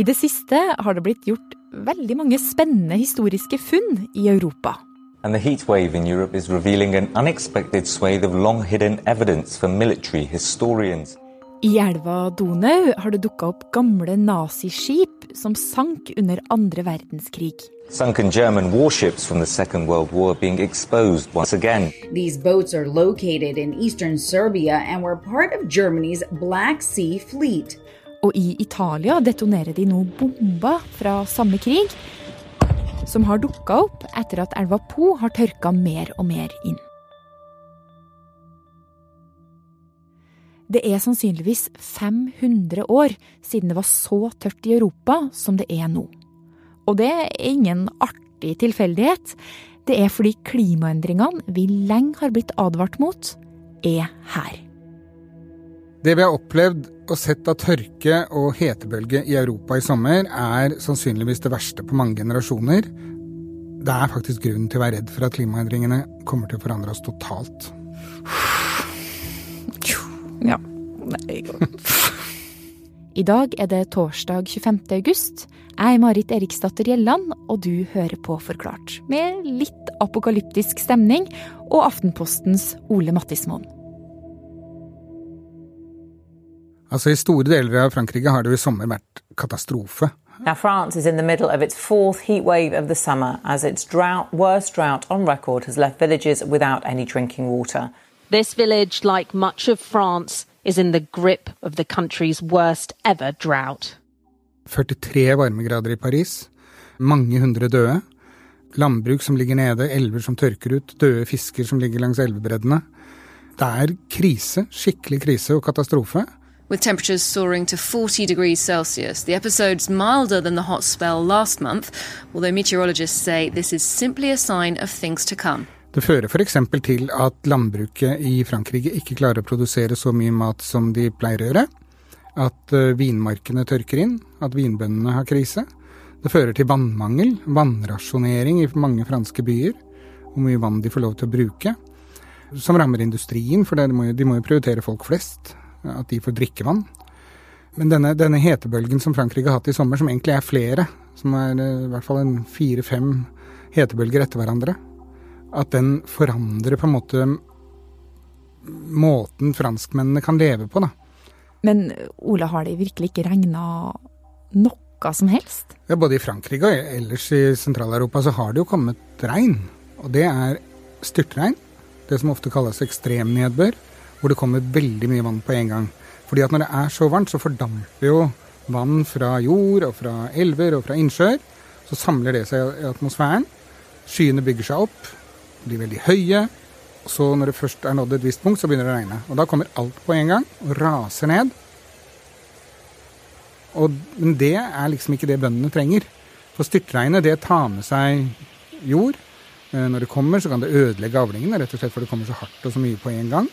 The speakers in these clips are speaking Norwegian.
I det siste har det blitt gjort veldig mange spennende historiske funn i Europa. And the heat wave in Europe is revealing an unexpected swathe of long hidden evidence for military historians. I elva Donau har det dukka opp gamle naziskip som sank under andre verdenskrig. Sunken German warships from the Second World War being exposed once again. These boats are located in eastern Serbia and were part of Germany's Black Sea Fleet. Og i Italia detonerer de nå bomber fra samme krig, som har dukka opp etter at elva Po har tørka mer og mer inn. Det er sannsynligvis 500 år siden det var så tørt i Europa som det er nå. Og det er ingen artig tilfeldighet. Det er fordi klimaendringene vi lenge har blitt advart mot, er her. Det vi har opplevd og sett av tørke og hetebølge i Europa i sommer, er sannsynligvis det verste på mange generasjoner. Det er faktisk grunn til å være redd for at klimaendringene kommer til å forandre oss totalt. Ja. Nei. I dag er det torsdag 25. august. Jeg er Marit Eriksdatter Gjelland, og du hører på Forklart. Med litt apokalyptisk stemning og Aftenpostens Ole Mattismoen. Altså I store deler av Frankrike har det jo i sommer vært katastrofe. Now, France is in the middle of its fourth heat wave of the summer as its drought, worst drought on record has left villages without any drinking water. This village, like much of France, is in the grip of the country's worst ever drought. 43 varmegrader i Paris. Mange hundre døde. Landbruk som ligger nede, elver som tørker ut, døde fisker som ligger langs elvebreddene. Det er krise, skikkelig krise og katastrofe. With temperatures soaring to 40 degrees Celsius, the episode's milder than the hot spell last month, although meteorologists say this is simply a sign of things to come. Det fører f.eks. til at landbruket i Frankrike ikke klarer å produsere så mye mat som de pleier å gjøre. At uh, vinmarkene tørker inn, at vinbøndene har krise. Det fører til vannmangel, vannrasjonering i mange franske byer. Hvor mye vann de får lov til å bruke. Som rammer industrien, for de må jo prioritere folk flest. At de får drikkevann. Men denne, denne, hetebølgen som Frankrike har hatt i sommer, som egentlig er flere, som er uh, i hvert fall en fire-fem hetebølger etter hverandre, at den forandrer på en måte måten franskmennene kan leve på, da. Men Ola, har det virkelig ikke regna noe som helst? Ja, både i Frankrike og ellers i Sentral-Europa så har det jo kommet regn. Og det er styrtregn. Det som ofte kalles ekstremnedbør. Hvor det kommer veldig mye vann på en gang. Fordi at når det er så varmt, så fordamper jo vann fra jord og fra elver og fra innsjøer. Så samler det seg i atmosfæren. Skyene bygger seg opp, blir veldig høye. Og så når det først er nådd et visst punkt, så begynner det å regne. Og da kommer alt på en gang og raser ned. Og, men det er liksom ikke det bøndene trenger. For styrtregnet, det tar med seg jord. Når det kommer, så kan det ødelegge avlingene, rett og slett for det kommer så hardt og så mye på en gang.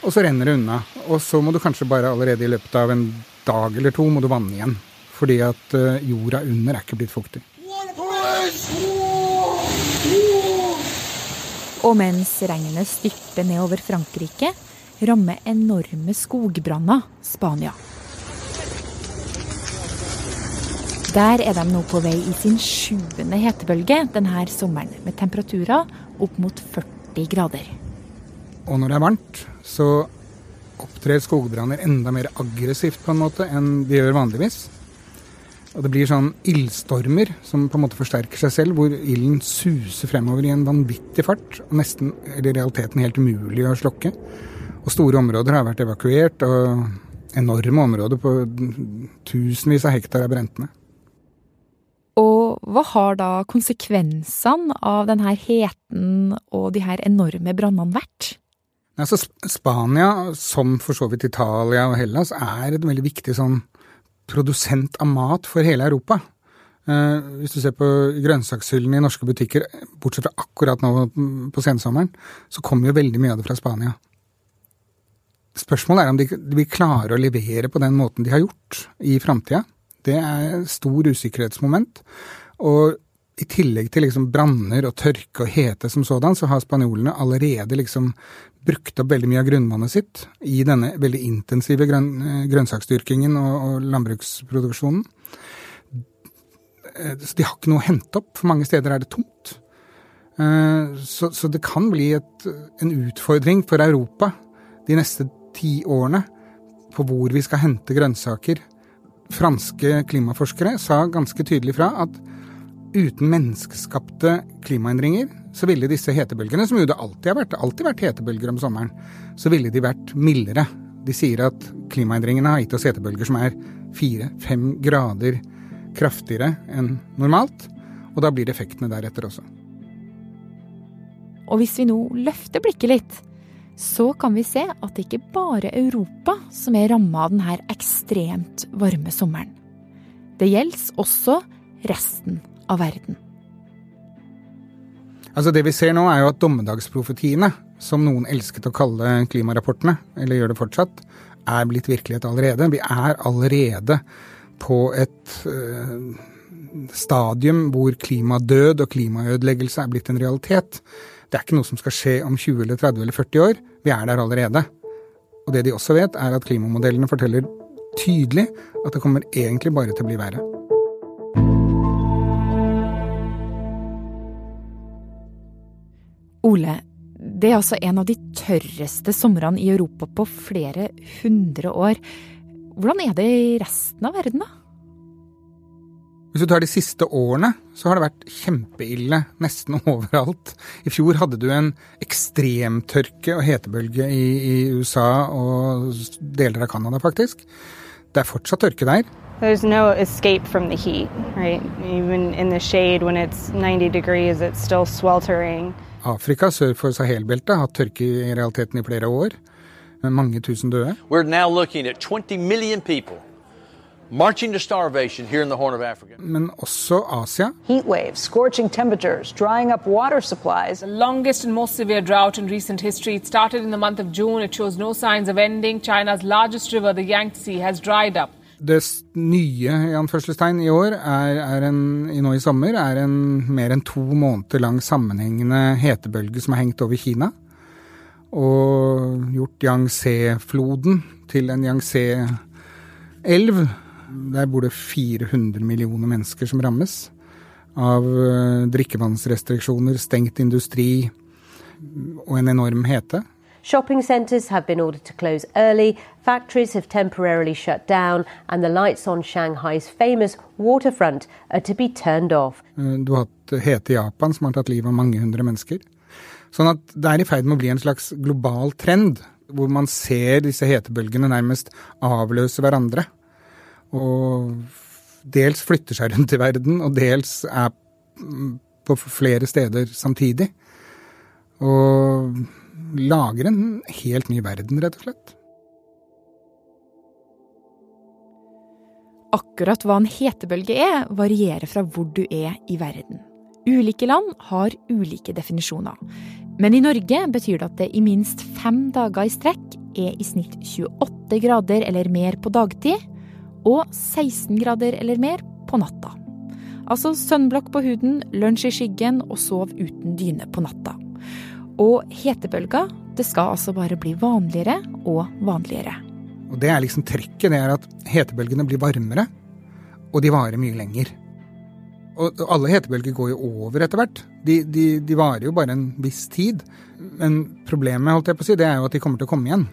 Og så renner det unna. Og så må du kanskje bare allerede i løpet av en dag eller to må du vanne igjen. Fordi at jorda under er ikke blitt fuktig. Og mens regnet styrter nedover Frankrike, rammer enorme skogbranner Spania. Der er de nå på vei i sin sjuende hetebølge denne sommeren, med temperaturer opp mot 40 grader. Og når det er varmt, så opptrer skogbranner enda mer aggressivt på en måte enn de gjør vanligvis. Og det blir sånn ildstormer som på en måte forsterker seg selv, hvor ilden suser fremover i en vanvittig fart. Og nesten, eller i realiteten helt umulig å slokke. Og store områder har vært evakuert, og enorme områder på tusenvis av hektar er brent ned. Og hva har da konsekvensene av denne heten og de her enorme brannene vært? Altså, Spania, som for så vidt Italia og Hellas, er et veldig viktig sånn produsent av mat for hele Europa. Eh, hvis du ser på grønnsakshyllene i norske butikker, bortsett fra akkurat nå på sensommeren, så kommer jo veldig mye av det fra Spania. Spørsmålet er om de, de vil klare å levere på den måten de har gjort i framtida. Det er stor usikkerhetsmoment. Og i tillegg til liksom branner og tørke og hete som sådan, så har spanjolene allerede liksom brukt opp veldig mye av grunnvannet sitt i denne veldig intensive grønn, eh, grønnsaksdyrkingen og, og landbruksproduksjonen. Eh, så de har ikke noe å hente opp. For mange steder er det tomt. Eh, så, så det kan bli et, en utfordring for Europa de neste ti årene på hvor vi skal hente grønnsaker. Franske klimaforskere sa ganske tydelig fra at uten menneskeskapte klimaendringer, så ville disse hetebølgene, som jo det alltid har vært, alltid vært hetebølger om sommeren, så ville de vært mildere. De sier at klimaendringene har gitt oss hetebølger som er fire-fem grader kraftigere enn normalt, og da blir effektene deretter også. Og hvis vi nå løfter blikket litt, så kan vi se at det ikke bare er Europa som er ramma av denne ekstremt varme sommeren. Det gjelder også resten av verden. Altså Det vi ser nå, er jo at dommedagsprofetiene, som noen elsket å kalle klimarapportene, eller gjør det fortsatt, er blitt virkelighet allerede. Vi er allerede på et øh, stadium hvor klimadød og klimaødeleggelse er blitt en realitet. Det er ikke noe som skal skje om 20 eller 30 eller 40 år. Vi er der allerede. Og det de også vet, er at klimamodellene forteller tydelig at det kommer egentlig bare til å bli verre. Ole, det er altså en av de tørreste somrene i Europa på flere hundre år. Hvordan er det i resten av verden, da? Hvis du tar de siste årene, så har det vært kjempeille nesten overalt. I fjor hadde du en ekstremtørke og hetebølge i, i USA og deler av Canada, faktisk. Det er fortsatt tørke der. There's no escape from the heat, right? Even in the shade when it's 90 degrees, it's still sweltering. Afrika sør for Sahel-beltet har hatt tørke i realiteten i flere år, med mange tusen døde. We're now looking at 20 million people marching to starvation here in the Horn of Africa. Men også Asia. Heat waves, scorching temperatures, drying up water supplies. The longest and most severe drought in recent history. It started in the month of June. It shows no signs of ending. China's largest river, the Yangtze, has dried up. Det nye i anførselstegn i år, er, er en, nå i sommer, er en mer enn to måneder lang sammenhengende hetebølge som har hengt over Kina. Og gjort Yangtze-floden til en Yangtze-elv. Der bor det 400 millioner mennesker som rammes av drikkevannsrestriksjoner, stengt industri og en enorm hete. Shopping centres have been ordered to close early, factories have temporarily shut down, and the lights on Shanghai's famous waterfront are to be turned off. Du har hatt hete i Japan som har tatt livet av mange hundre mennesker. Sånn at det er i ferd med å bli en slags global trend, hvor man ser disse hetebølgene nærmest avløse hverandre. Og dels flytter seg rundt i verden, og dels er på flere steder samtidig. Og lager en helt ny verden, rett og slett. Akkurat hva en hetebølge er, varierer fra hvor du er i verden. Ulike land har ulike definisjoner. Men i Norge betyr det at det i minst fem dager i strekk er i snitt 28 grader eller mer på dagtid, og 16 grader eller mer på natta. Altså sønnblokk på huden, lunsj i skyggen og sov uten dyne på natta. Og hetebølger, det skal altså bare bli vanligere og vanligere. Og det er liksom trekket, det er at hetebølgene blir varmere, og de varer mye lenger. Og alle hetebølger går jo over etter hvert. De, de, de, varer jo bare en viss tid. Men problemet holdt jeg på å si, det er jo at de kommer til å komme igjen.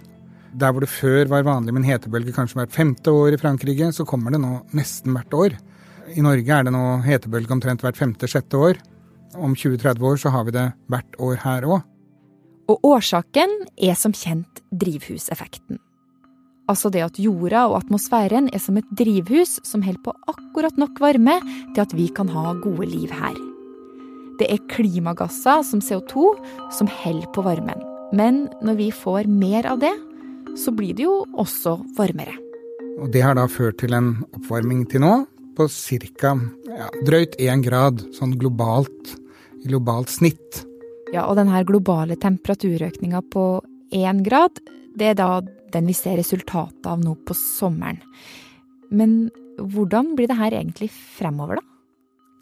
Der hvor det før var vanlig med en hetebølge kanskje hvert femte år i Frankrike, så kommer det nå nesten hvert år. I Norge er det nå hetebølge omtrent hvert femte-sjette år. Om 20-30 år så har vi det hvert år her òg. Og årsaken er som kjent drivhuseffekten. Altså det at jorda og atmosfæren er som et drivhus som holder på akkurat nok varme til at vi kan ha gode liv her. Det er klimagasser som CO2 som holder på varmen. Men når vi får mer av det, så blir det jo også varmere. Og det har da ført til en oppvarming til nå på ca. Ja, drøyt én grad, sånn globalt, globalt snitt. Ja, og denne globale temperaturøkninga på én grad, det er da den vi ser resultatet av nå på sommeren. Men hvordan blir det her egentlig fremover, da?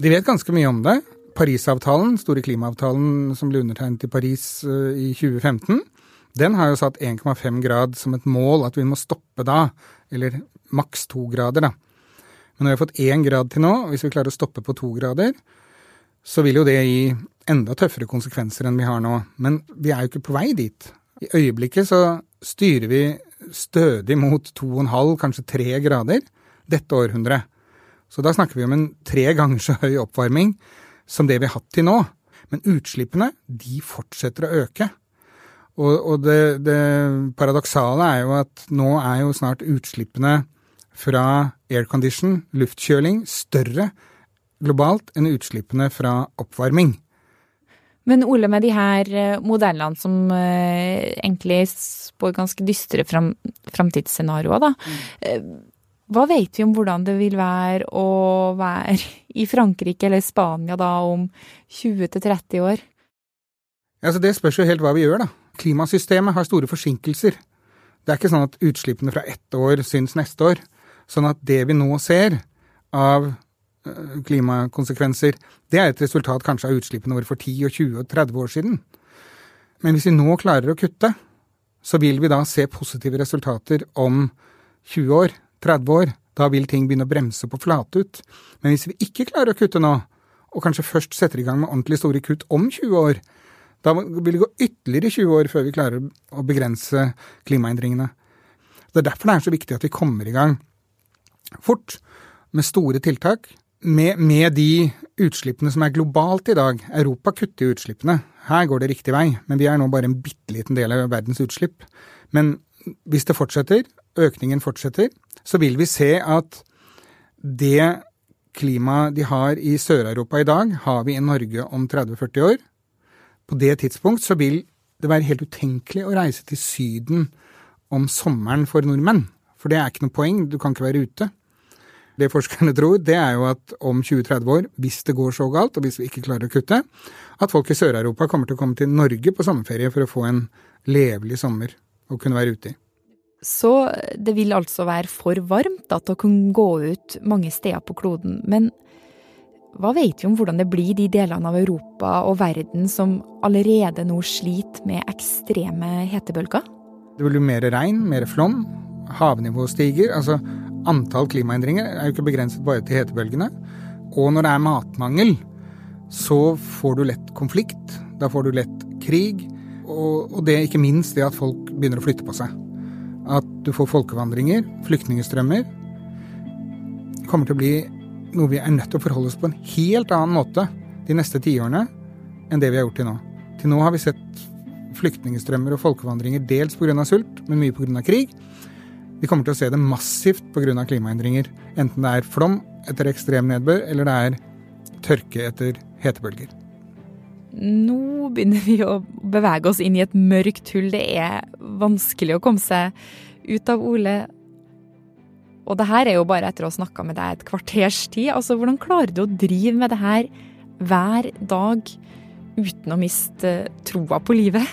De vet ganske mye om det. Parisavtalen, store klimaavtalen som ble undertegnet i Paris i 2015, den har jo satt 1,5 grad som et mål, at vi må stoppe da. Eller maks to grader, da. Men nå har vi fått én grad til nå, hvis vi klarer å stoppe på to grader, så vil jo det gi enda tøffere konsekvenser enn vi har nå. Men vi er jo ikke på vei dit. I øyeblikket så styrer vi stødig mot to og en halv, kanskje 3 grader dette århundret. Så da snakker vi om en tre ganger så høy oppvarming som det vi har hatt til nå. Men utslippene, de fortsetter å øke. Og, og det, det, paradoksale er jo at nå er jo snart utslippene fra aircondition, luftkjøling, større globalt enn utslippene fra oppvarming. Men Ole, med de her eh, modellene som uh, egentlig spår ganske dystre fram, framtidsscenarioer, da. Mm. hva vet vi om hvordan det vil være å være i Frankrike eller Spania da om 20-30 år? Altså, det spørs jo helt hva vi gjør, da. Klimasystemet har store forsinkelser. Det er ikke sånn at utslippene fra ett år syns neste år. Sånn at det vi nå ser av eh, klimakonsekvenser, det er et resultat kanskje av utslippene våre for 10 og 20 og 30 år siden. Men hvis vi nå klarer å kutte, så vil vi da se positive resultater om 20 år, 30 år. Da vil ting begynne å bremse på flate ut. Men hvis vi ikke klarer å kutte nå, og kanskje først setter i gang med ordentlig store kutt om 20 år, da vil det gå ytterligere 20 år før vi klarer å begrense klimaendringene. Det er derfor det er så viktig at vi kommer i gang fort med store tiltak. Med, med de utslippene som er globalt i dag. Europa kutter jo utslippene. Her går det riktig vei, men vi er nå bare en bitte liten del av verdens utslipp. Men hvis det fortsetter, økningen fortsetter, så vil vi se at det klimaet de har i Sør-Europa i dag, har vi i Norge om 30-40 år på det tidspunkt så vil det være helt utenkelig å reise til Syden om sommeren for nordmenn. For det er ikke noe poeng, du kan ikke være ute. Det forskerne tror, det er jo at om 20-30 år, hvis det går så galt, og hvis vi ikke klarer å kutte, at folk i Sør-Europa kommer til å komme til Norge på sommerferie for å få en levelig sommer å kunne være ute i. Så det vil altså være for varmt da, til å kunne gå ut mange steder på kloden. Men hva vet vi om hvordan det blir de delene av Europa og verden som allerede nå sliter med ekstreme hetebølger? Det blir bli mer regn, mer flom. Havnivået stiger. Altså, antall klimaendringer er jo ikke begrenset bare til hetebølgene. Og når det er matmangel, så får du lett konflikt. Da får du lett krig. Og, og det ikke minst det at folk begynner å flytte på seg. At du får folkevandringer, flyktningstrømmer. kommer til å bli noe vi er nødt til å forholde oss på en helt annen måte de neste tiårene enn det vi har gjort til nå. Til nå har vi sett flyktningstrømmer og folkevandringer dels pga. sult, men mye pga. krig. Vi kommer til å se det massivt pga. klimaendringer. Enten det er flom etter ekstrem nedbør, eller det er tørke etter hetebølger. Nå begynner vi å bevege oss inn i et mørkt hull. Det er vanskelig å komme seg ut av, Ole. Og det her er jo bare etter å ha snakka med deg et kvarters tid. Altså, hvordan klarer du å drive med det her hver dag uten å miste troa på livet?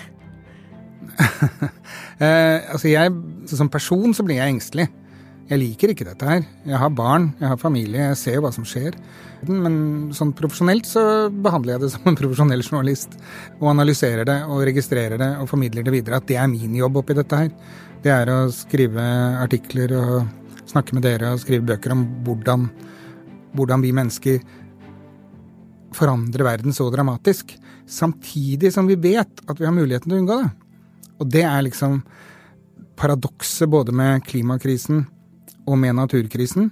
eh, altså, jeg Som person så blir jeg engstelig. Jeg liker ikke dette her. Jeg har barn, jeg har familie, jeg ser jo hva som skjer. Men sånn profesjonelt så behandler jeg det som en profesjonell journalist. Og analyserer det og registrerer det og formidler det videre. At det er min jobb oppi dette her. Det er å skrive artikler og snakke med dere og skrive bøker om hvordan, hvordan vi mennesker forandrer verden så dramatisk. Samtidig som vi vet at vi har muligheten til å unngå det. Og det er liksom paradokset både med klimakrisen og med naturkrisen,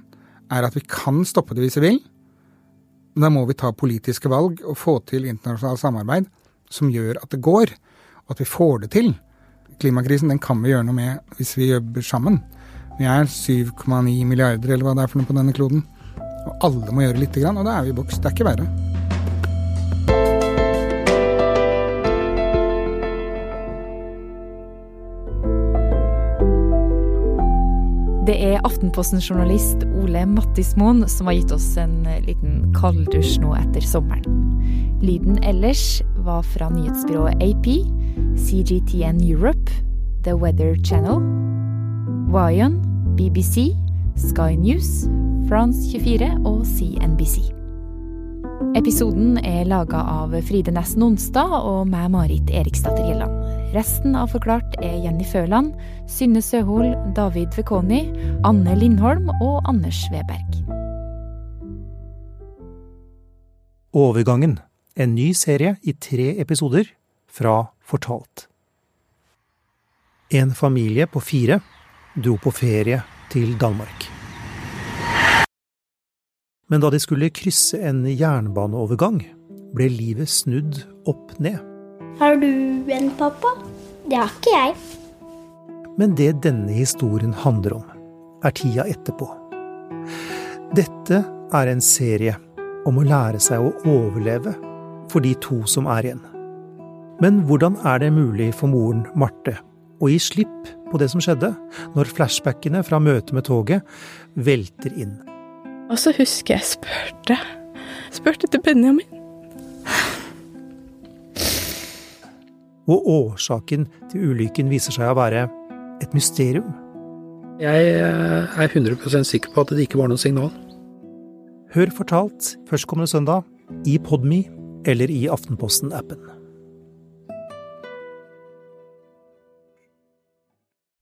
er at vi kan stoppe det hvis vi vil. Da må vi ta politiske valg og få til internasjonalt samarbeid som gjør at det går, og at vi får det til. Klimakrisen den kan vi gjøre noe med hvis vi jobber sammen. Vi er 7,9 milliarder eller hva det er for noe på denne kloden. Og alle må gjøre lite grann, og da er vi i boks. Det er ikke verre. Aftenposten-journalist Ole Mattismoen som har gitt oss en liten kalddusj nå etter sommeren. Lyden ellers var fra nyhetsbyrået AP, CGTN Europe, The Weather Channel Wyon, BBC, Sky News, France 24 og CNBC. Episoden er laga av Fride Næss Onsdag og meg, Marit Eriksdatter Gjelland. Resten av Forklart er Jenny Føland, Synne Søhol, David Vekoni, Anne Lindholm og Anders Weberg. Overgangen, en ny serie i tre episoder fra Fortalt. En familie på fire dro på ferie til Danmark. Men da de skulle krysse en jernbaneovergang, ble livet snudd opp ned. Har du en pappa? Det har ikke jeg. Men det denne historien handler om, er tida etterpå. Dette er en serie om å lære seg å overleve for de to som er igjen. Men hvordan er det mulig for moren Marte å gi slipp på det som skjedde, når flashbackene fra møtet med toget velter inn? Og så husker jeg spurte. Spurte til Benjamin. Og årsaken til ulykken viser seg å være et mysterium. Jeg eh, er 100% sikker på at det ikke var noe signal. Hør fortalt førstkommende søndag i Podme eller i Aftenposten-appen.